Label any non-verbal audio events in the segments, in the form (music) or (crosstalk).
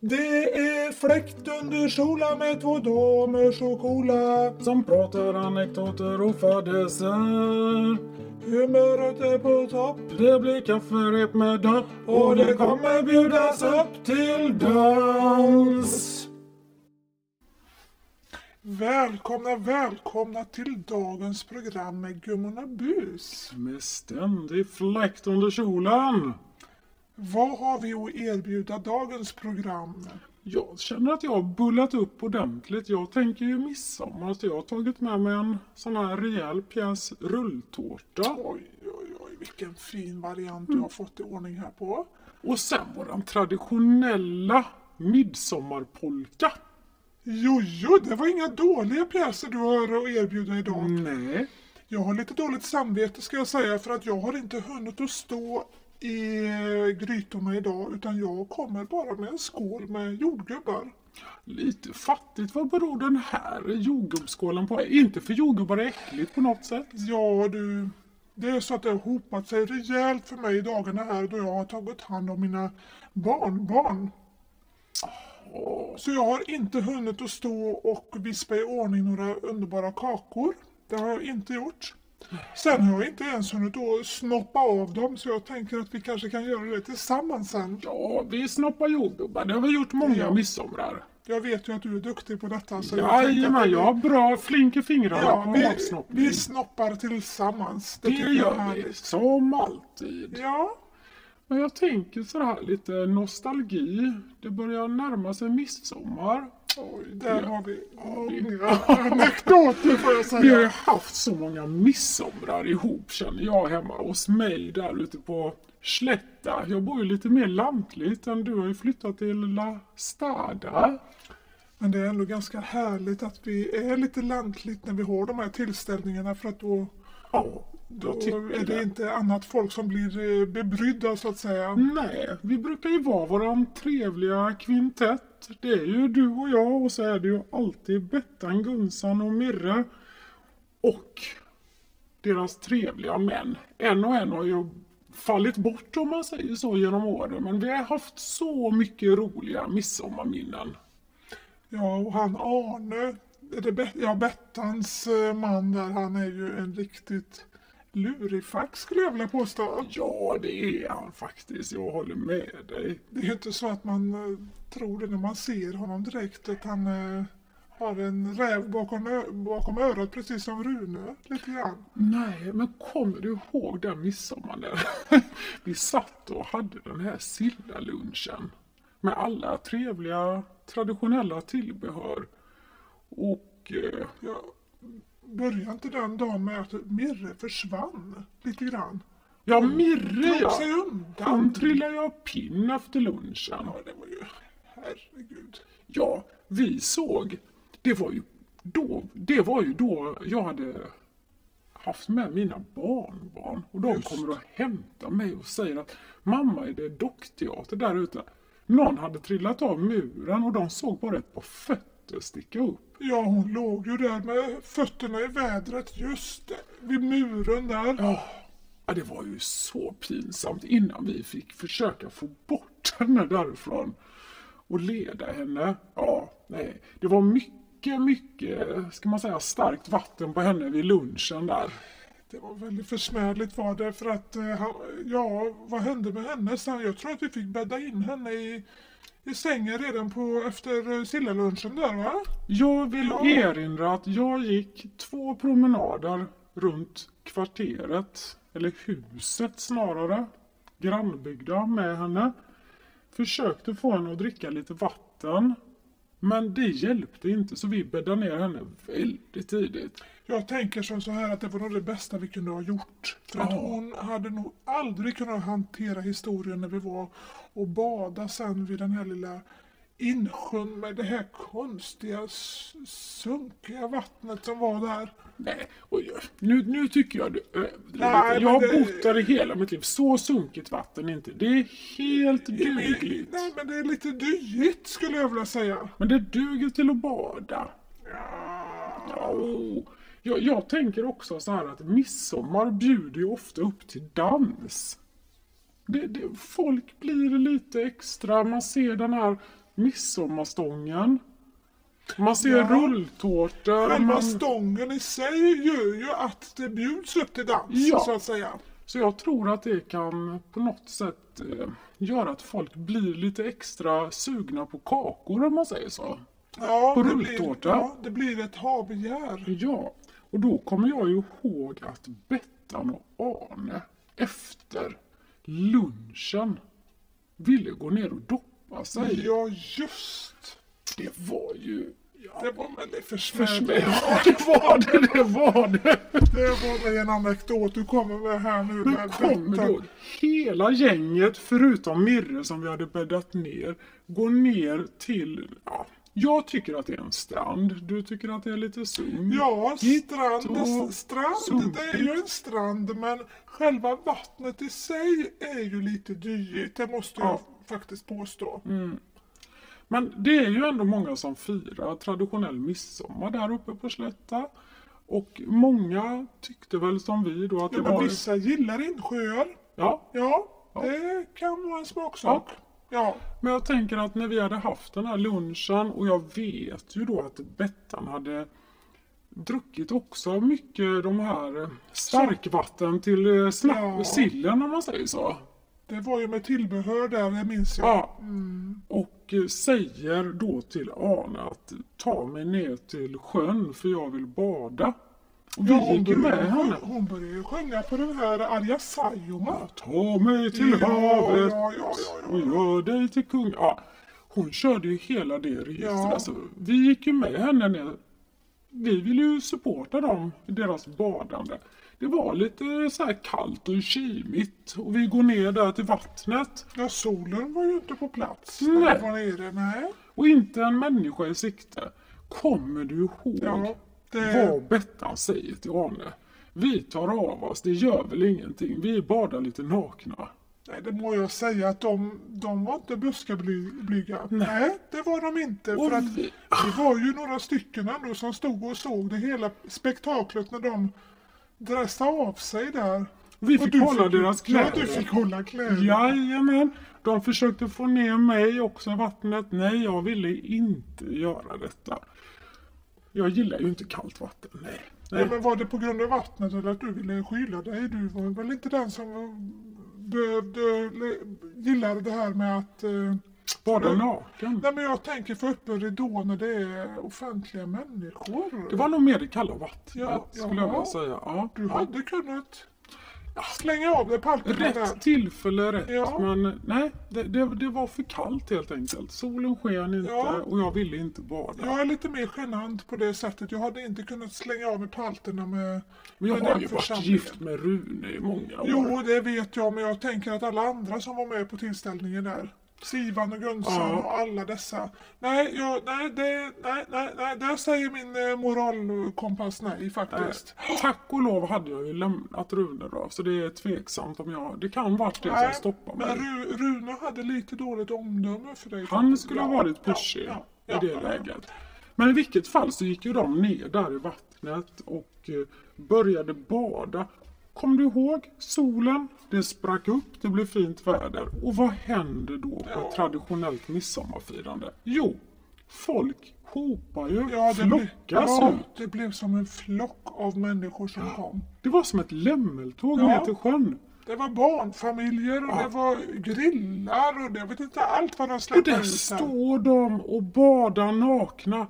Det är fläkt under kjolar med två damer så coola Som pratar anekdoter och fadäser Humöret är på topp Det blir kafferep med dag. och det kommer bjudas upp till dans. Välkomna, välkomna till dagens program med Gummorna Bus. Med ständig fläkt under kjolen. Vad har vi att erbjuda dagens program? Jag känner att jag har bullat upp ordentligt. Jag tänker ju midsommar så jag har tagit med mig en sån här rejäl pjäs rulltårta. Oj, oj, oj, vilken fin variant du har fått i ordning här på. Och sen våran traditionella midsommarpolka. Jo, jo, det var inga dåliga pjäser du har att erbjuda idag. Nej. Jag har lite dåligt samvete ska jag säga för att jag har inte hunnit att stå i grytorna idag utan jag kommer bara med en skål med jordgubbar. Lite fattigt. Vad beror den här jordgubbsskålen på? Inte för jordgubbar är äckligt på något sätt. Ja du, det är så att det har hopat sig rejält för mig i dagarna här då jag har tagit hand om mina barnbarn. Så jag har inte hunnit att stå och vispa i ordning några underbara kakor. Det har jag inte gjort. Sen har jag inte ens hunnit att snoppa av dem så jag tänker att vi kanske kan göra det tillsammans sen. Ja, vi snoppar jordgubbar. Det har vi gjort många Ja. midsomrar. Jag vet ju att du är duktig på detta. Så jag tänkte att Jajamän, vi- jag har bra flink i fingrarna Ja, på vi, matsnoppning. vi snoppar tillsammans. Det, Det jag gör vi, som alltid. Ja, Men jag tänker så här lite nostalgi. Det börjar närma sig midsommar. Oj, där har vi många anekdoter får jag Vi har ju säga. haft så många midsomrar ihop känner jag hemma hos mig där ute på Slätta. Jag bor ju lite mer lantligt än du har ju flyttat till La Stada. Men det är ändå ganska härligt att vi är lite lantligt när vi har de här tillställningarna för att då, Ja, då är det det. inte annat folk som blir eh, bebrydda så att säga. Nej, vi brukar ju vara våran trevliga kvintett. Det är ju du och jag och så är det ju alltid Bettan, Gunsan och Mirre. Och deras trevliga män. En och en har ju fallit bort om man säger så genom åren. Men vi har haft så mycket roliga midsommarminnen. Ja, och han Arne, är det ja, Bettans eh, man där, han är ju en riktigt lurifax skulle jag vilja påstå. Ja, det är han faktiskt. Jag håller med dig. Det är ju inte så att man eh, tror det när man ser honom direkt att han eh, har en räv bakom, bakom örat precis som Rune. Lite grann. Nej, men kommer du ihåg den midsommaren? där (laughs) Vi satt och hade den här sillalunchen med alla trevliga traditionella tillbehör. Och eh, Jag började inte den dagen med att Mirre försvann lite grann. ja, Mirre ja. sig Hon undan. trillade ju av pinn efter lunchen. Ja, det var ju... Herregud. Ja, vi såg. Det var ju då, det var ju då jag hade haft med mina barnbarn. Och de Just. kommer och hämtar mig och säger att mamma är det dockteater där ute. Någon hade trillat av muren och de såg bara ett par fötter sticka upp. Ja, hon låg ju där med fötterna i vädret just vid muren där. Ja, ja, det var ju så pinsamt innan vi fick försöka få bort henne därifrån och leda henne. Ja, nej, det var mycket, mycket, ska man säga, starkt vatten på henne vid lunchen där. Det var väldigt försmädligt var det för att, eh, han, ja, vad hände med henne sen? Jag tror att vi fick bädda in henne i, i sängen redan på efter eh, sillalunchen där va? Jag vill Ja. erinra att jag gick två promenader runt kvarteret, eller huset snarare, grannbyggda med henne. Försökte få henne att dricka lite vatten. Men det hjälpte inte så vi bäddade ner henne väldigt tidigt. Jag tänker som så här att det var nog det bästa vi kunde ha gjort. För att Ja. hon hade nog aldrig kunnat hantera historien när vi var och bada sen vid den här lilla insjön med det här konstiga sunkiga vattnet som var där. Nej, och jag, nu, nu tycker jag du överdriver. Nej, Jag har det- bott där i hela mitt liv. Så sunkigt vatten är inte. Det är helt dugligt. Nej men det är lite dyrt skulle jag vilja säga. Men det duger till att bada. Ja, oh. jag, jag tänker också så här att midsommar bjuder ju ofta upp till dans. Det, det, folk blir lite extra, man ser den här midsommarstången. Man ser Ja. rulltårtor. Själva Man... stången i sig gör ju att det bjuds upp till dans Ja. så att säga. Så jag tror att det kan på något sätt eh, göra att folk blir lite extra sugna på kakor om man säger så. Ja, På blir, rulltårta. ja, det blir ett habegär. Ja, och då kommer jag ju ihåg att Bettan och Arne efter lunchen ville gå ner och doppa sig. Ja, just. Det var ju... Ja, Det var väldigt försmäd. försmädligt. Ja, det var det, det var det. Det var en anekdot du kommer med här nu. Med kommer då hela gänget, förutom Mirre som vi hade bäddat ner, gå ner till... Ja, jag tycker att det är en strand. Du tycker att det är lite sunt. Ja, strand, strand det är ju en strand men själva vattnet i sig är ju lite dyrt. Det måste jag Ja. Faktiskt påstå. Men det är ju ändå många som firar traditionell midsommar där uppe på Slätta. Och många tyckte väl som vi då att Ja, det men var... vissa gillar insjöar. Ja, Ja, det kan vara en smaksak. Ja. men jag tänker att när vi hade haft den här lunchen och jag vet ju då att Bettan hade druckit också mycket de här starkvatten till eh, snapp, Ja. sillen om man säger så. Det var ju med tillbehör där, det minns jag. Ja. Och eh, säger då till Arne att ta mig ner till sjön för jag vill bada. Och vi Ja, gick ju med henne. hon började ju sjunga på den här Arja Saijonma. Ta mig till Ja, havet ja, ja. och gör dig till kung. Ja, hon körde ju hela det registret. Ja. Alltså, vi gick ju med henne ner. Vi ville ju supporta dem i deras badande. Det var lite så här kallt och kymigt och vi går ner där till vattnet Ja, solen var ju inte på plats Nej. när vi var nere. Nej. och inte en människa i sikte. Kommer du ihåg Ja, det... vad Bettan säger till Arne? Vi tar av oss, det gör väl ingenting. Vi badar lite nakna. Nej, det må jag säga att de, de var inte buskablyga. Nej. det var de inte. Och För att vi- det var ju några stycken ändå som stod och såg det hela spektaklet när de dressade av sig där. Vi fick du hålla fick, deras Ja, kläder. du fick hålla kläder. Jajamän. De försökte få ner mig också i vattnet. Nej, jag ville inte göra detta. Jag gillar ju inte kallt vatten. Nej. Ja, Nej. men var det på grund av vattnet eller att du ville skyla dig? Du var väl inte den som behövde, gillade det här med att... Eh, Bada Mm. naken. nej men jag tänker få upp en ridå när det är offentliga människor. Det var nog mer det kalla vattnet Ja, skulle jag vilja säga. Ja, Du ja. hade kunnat slänga av dig palterna där. Rätt tillfälle rätt. Ja. Men nej, det, det, det var för kallt helt enkelt. Solen sken inte Ja. och jag ville inte bada. Jag är lite mer genant på det sättet. Jag hade inte kunnat slänga av mig palterna med, Men jag med har ju varit gift med Rune i många år. Jo, det vet jag, men jag tänker att alla andra som var med på tillställningen där, Sivan och Gunsan Ja. och alla dessa. Nej, jag, nej, det, nej, nej, nej, där säger min eh, moralkompass nej faktiskt. Tack och lov hade jag ju lämnat Rune då, så det är tveksamt om jag... Det kan varit det Nej, som stoppade men mig. Ru, Rune hade lite dåligt omdöme för dig. Han faktiskt. skulle ha Ja, varit ja, pushig ja, i ja, det ja. läget. Men i vilket fall så gick ju de ner där i vattnet och eh, började bada. Kom du ihåg solen? Det sprack upp, det blev fint väder. Och vad händer då på ett traditionellt midsommarfirande? Jo, folk hopar ju, Ja, det, blev, flockas ja, ut. det blev som en flock av människor som kom. Det var som ett lämmeltåg Ja. ner till sjön. Det var barnfamiljer och det var grillar och det, jag vet inte allt vad de Och släppte ut. där. står de och badar nakna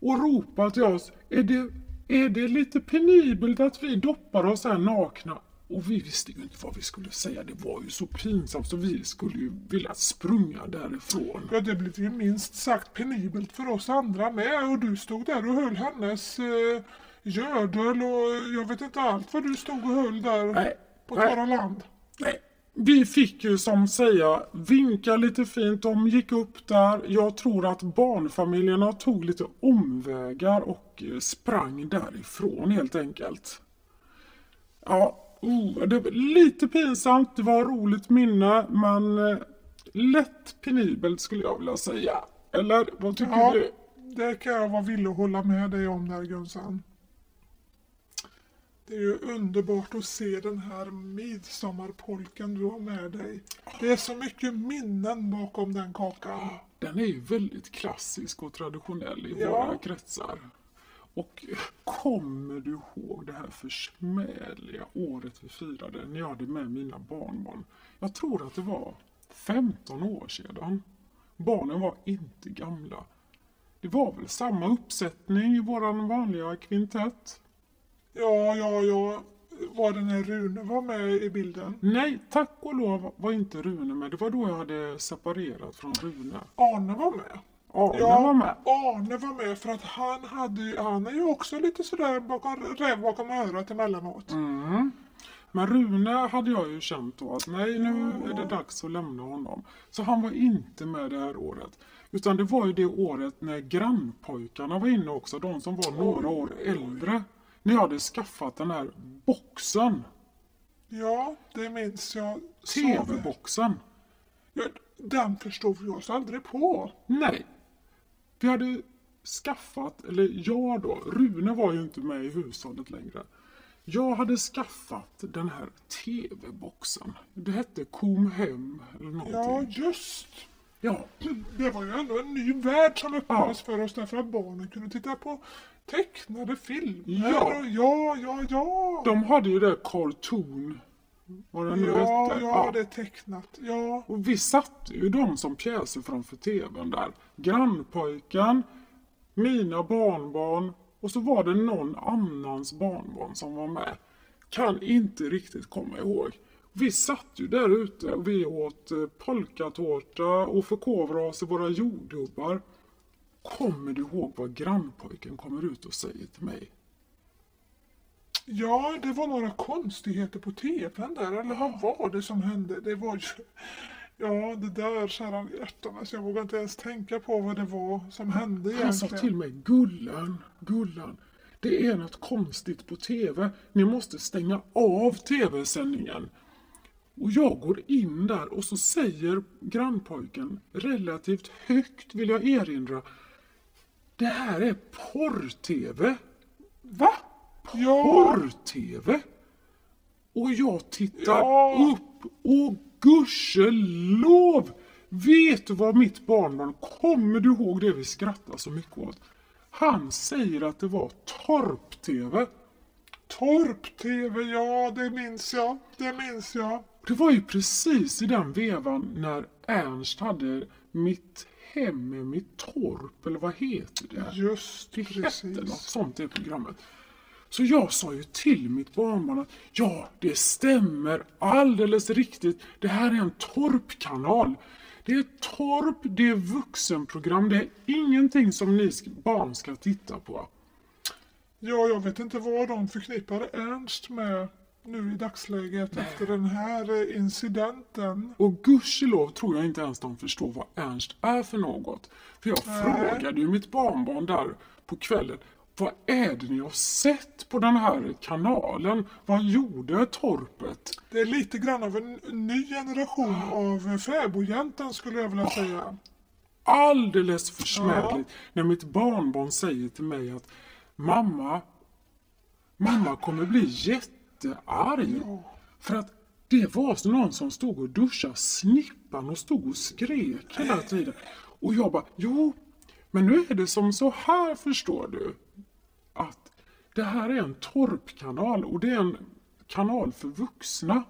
och ropar till oss. Är det, är det lite penibelt att vi doppar oss här nakna? Och vi visste ju inte vad vi skulle säga. Det var ju så pinsamt så vi skulle ju vilja sprunga därifrån. Ja, det blev ju minst sagt penibelt för oss andra med och du stod där och höll hennes eh, gördel och jag vet inte allt vad du stod och höll där Nej, på torra land. Nej. Vi fick ju som säga vinka lite fint. De gick upp där. Jag tror att barnfamiljerna tog lite omvägar och eh, sprang därifrån helt enkelt. Ja, oh, det var lite pinsamt. Det var roligt minne, men eh, lätt penibelt skulle jag vilja säga. Eller vad tycker Ja, du? det kan jag vara villig att hålla med dig om där Gunsan. Det är ju underbart att se den här midsommarpolken du har med dig. Det är så mycket minnen bakom den kakan. Den är ju väldigt klassisk och traditionell i Ja. våra kretsar. Och kommer du ihåg det här försmädliga året vi firade när jag hade med mina barnbarn? Jag tror att det var 15 år sedan. Barnen var inte gamla. Det var väl samma uppsättning i våran vanliga kvintett? Ja, ja, ja. Var det när Rune var med i bilden? Nej, tack och lov var inte Rune med. Det var då jag hade separerat från Rune. Arne var med. Arne Ja, var med. Arne var med för att han hade han är ju också lite sådär bakom, räv bakom örat emellanåt. Mm. Men Rune hade jag ju känt då att nej, nu är det dags att lämna honom. Så han var inte med det här året. Utan det var ju det året när grannpojkarna var inne också, de som var några år äldre. När jag hade skaffat den här boxen, Ja, det minns jag. TV-boxen. Ja, den förstod vi oss aldrig på. Nej. Vi hade skaffat, eller jag då, Rune var ju inte med i hushållet längre. Jag hade skaffat den här TV-boxen. Det hette Kom hem eller någonting. Ja, just. Ja, Det var ju ändå en ny värld som öppnades för oss därför att barnen kunde titta på tecknade filmer. Ja. och ja, ja, ja. de hade ju det Cartoon, vad det nu ja, hette. ja, det är tecknat. Ja, Och vi satte ju dem som pjäser framför TVn där. Grannpojken, mina barnbarn och så var det någon annans barnbarn som var med. Kan inte riktigt komma ihåg. Vi satt ju där ute och vi åt eh, polkatårta och förkovrade oss i våra jordgubbar. Kommer du ihåg vad grannpojken kommer ut och säger till mig? ja, det var några konstigheter på tvn där. Eller vad var det som hände? Det var ju... Ja, det där kära hjärtarna. Så jag vågar inte ens tänka på vad det var som hände Han sa egentligen. till mig, Gullan, Gullan, det är något konstigt på TV. Ni måste stänga av TV-sändningen. Och jag går in där och så säger grannpojken relativt högt vill jag erinra. Det här är porr-TV. Va? Ja, Porr-TV? Och jag tittar Ja. upp och gudskelov vet du vad mitt barnbarn, kommer du ihåg det vi skrattar så mycket åt? Han säger att det var Torp-TV. Torp-TV, ja det minns jag. Det minns jag. Det var ju precis i den vevan när Ernst hade Mitt hem är mitt torp, eller vad heter det? Just Det hette något precis. sånt i programmet. Så jag sa ju till mitt barnbarn att ja, det stämmer alldeles riktigt. Det här är en torpkanal. Det är torp, det är vuxenprogram, det är ingenting som ni barn ska titta på. Ja, jag vet inte vad de förknippar Ernst med nu i dagsläget efter den här eh, incidenten. Och gudskelov tror jag inte ens de förstår vad Ernst är för något. För jag frågade ju mitt barnbarn där på kvällen. Vad är det ni har sett på den här kanalen? Vad gjorde torpet? Det är lite grann av en ny generation av fäbodjäntan skulle jag vilja säga. alldeles för smädligt när mitt barnbarn säger till mig att mamma, mamma kommer bli jättearg. För att det var så någon som stod och duschade snippan och stod och skrek hela tiden. Och jag bara, jo, men nu är det som så här förstår du. Att det här är en torpkanal och det är en kanal för vuxna.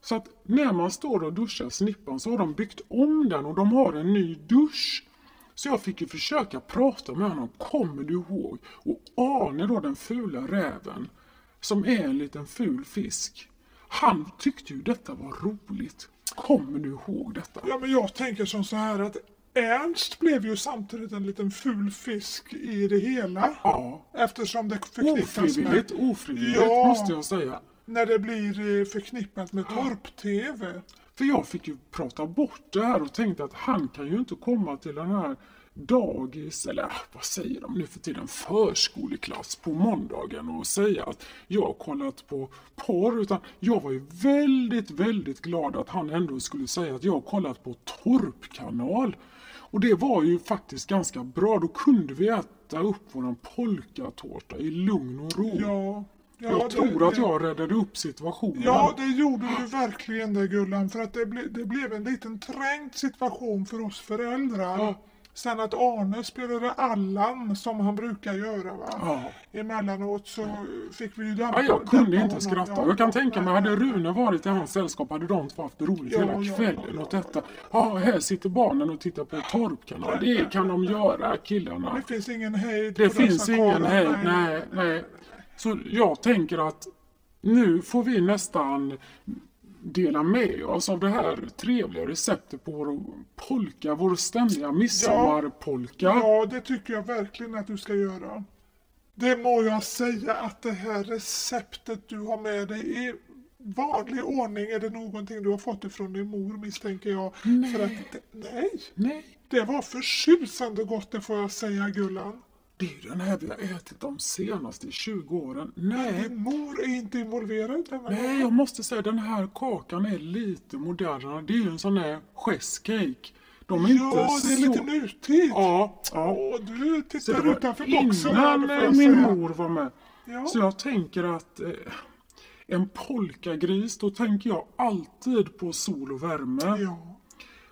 Så att när man står och duschar snippan så har de byggt om den och de har en ny dusch. Så jag fick ju försöka prata med honom. Kommer du ihåg? Och Arne då, den fula räven, som är en liten ful fisk. Han tyckte ju detta var roligt. Kommer du ihåg detta? Ja, men jag tänker som så här att Ernst blev ju samtidigt en liten ful fisk i det hela. Ja. Eftersom det förknippas Ofrivilligt, med... ofrivilligt Ja. måste jag säga. När det blir eh, förknippat med torp-tv. För jag fick ju prata bort det här och tänkte att han kan ju inte komma till den här dagis, eller vad säger de nu för tiden, förskoleklass på måndagen och säga att jag har kollat på porr. Utan jag var ju väldigt, väldigt glad att han ändå skulle säga att jag har kollat på Torpkanal. Och det var ju faktiskt ganska bra. Då kunde vi äta upp våran polkatårta i lugn och ro. Ja, Ja, jag det- tror att det- jag räddade upp situationen. Ja, det gjorde du verkligen det Gullan, för att det, ble, det blev en liten trängd situation för oss föräldrar. Ja. Sen att Arne spelade Allan som han brukar göra va. Ja. Emellanåt så fick vi ju dämpa Ja, jag kunde inte honom. skratta. Ja, Jag kan tänka mig, hade. Rune varit i hans sällskap hade de två haft roligt Ja, hela kvällen åt detta. Ja, här sitter barnen och tittar på Torpkanal. Det kan de göra, killarna. Det finns ingen hejd Det finns ingen hejd, nej, nej. Så jag tänker att nu får vi nästan dela med oss av det här trevliga receptet på vår polka, vår ständiga midsommarpolka. Ja, det tycker jag verkligen att du ska göra. Det må jag säga att det här receptet du har med dig i vanlig ordning är det någonting du har fått ifrån din mor misstänker jag. Nej. För att det, nej, Nej, det var förtjusande gott det får jag säga Gullan. Det är ju den här vi har ätit de senaste 20 åren. Nej, Din mor är inte involverad denna Nej, gång. jag måste säga den här kakan är lite modernare. Det är ju en sån här chesscake. De är Ja, inte det är så... lite nutid. Ja, ja. Åh, du tittar utanför boxen här, innan jag min mor var med. Ja. Så jag tänker att eh, en polkagris, då tänker jag alltid på sol och värme. Ja.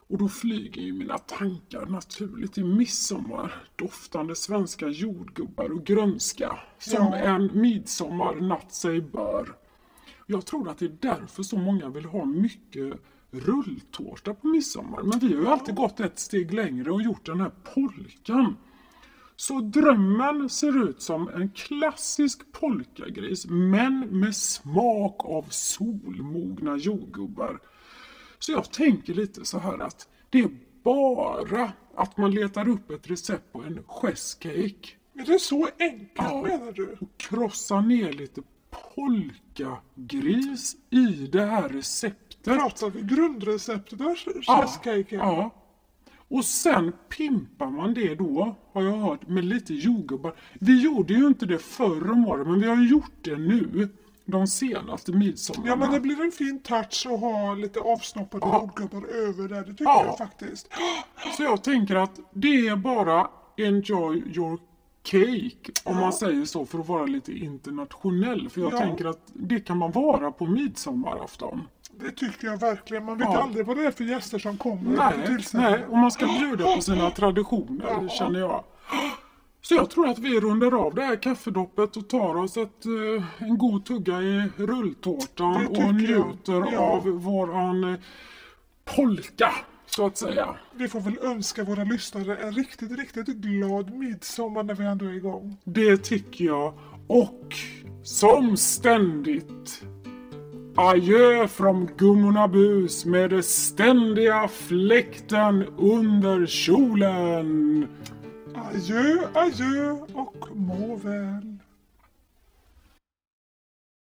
Och då flyger ju mina tankar naturligt till midsommar. Doftande svenska jordgubbar och grönska. Som Ja. en midsommarnatt sig bör. Jag tror att det är därför så många vill ha mycket rulltårta på midsommar. Men vi har ju alltid gått ett steg längre och gjort den här polkan. Så drömmen ser ut som en klassisk polkagris men med smak av solmogna jordgubbar. Så jag tänker lite så här att det är bara att man letar upp ett recept på en chesscake Är det så enkelt Ja. menar du? och krossar ner lite polkagris i det här receptet. Pratar vi grundreceptet av Ja, chesscaken? Ja. Och sen pimpar man det då, har jag hört, med lite jordgubbar. Vi gjorde ju inte det förr om året, men vi har gjort det nu. De senaste midsommarna. Ja men det blir en fin touch att ha lite avsnoppade Ja. jordgubbar över där. Det tycker Ja. jag faktiskt. (gasps) Så jag tänker att det är bara enjoy your cake, om man säger så, för att vara lite internationell. För jag Ja. tänker att det kan man vara på midsommarafton. Det tycker jag verkligen. Man vet Ja. aldrig vad det är för gäster som kommer. Nej, nej, och man ska bjuda på sina (gasps) traditioner, känner jag. Så jag tror att vi rundar av det här kaffedoppet och tar oss ett, eh, en god tugga i rulltårtan och njuter Ja. av våran eh, polka, så att säga. Vi får väl önska våra lyssnare en riktigt, riktigt glad midsommar när vi ändå är igång. Det tycker jag. Och som ständigt Adjö från Gummorna Bus med det ständiga fläkten under kjolen. Adjö, adjö och må väl.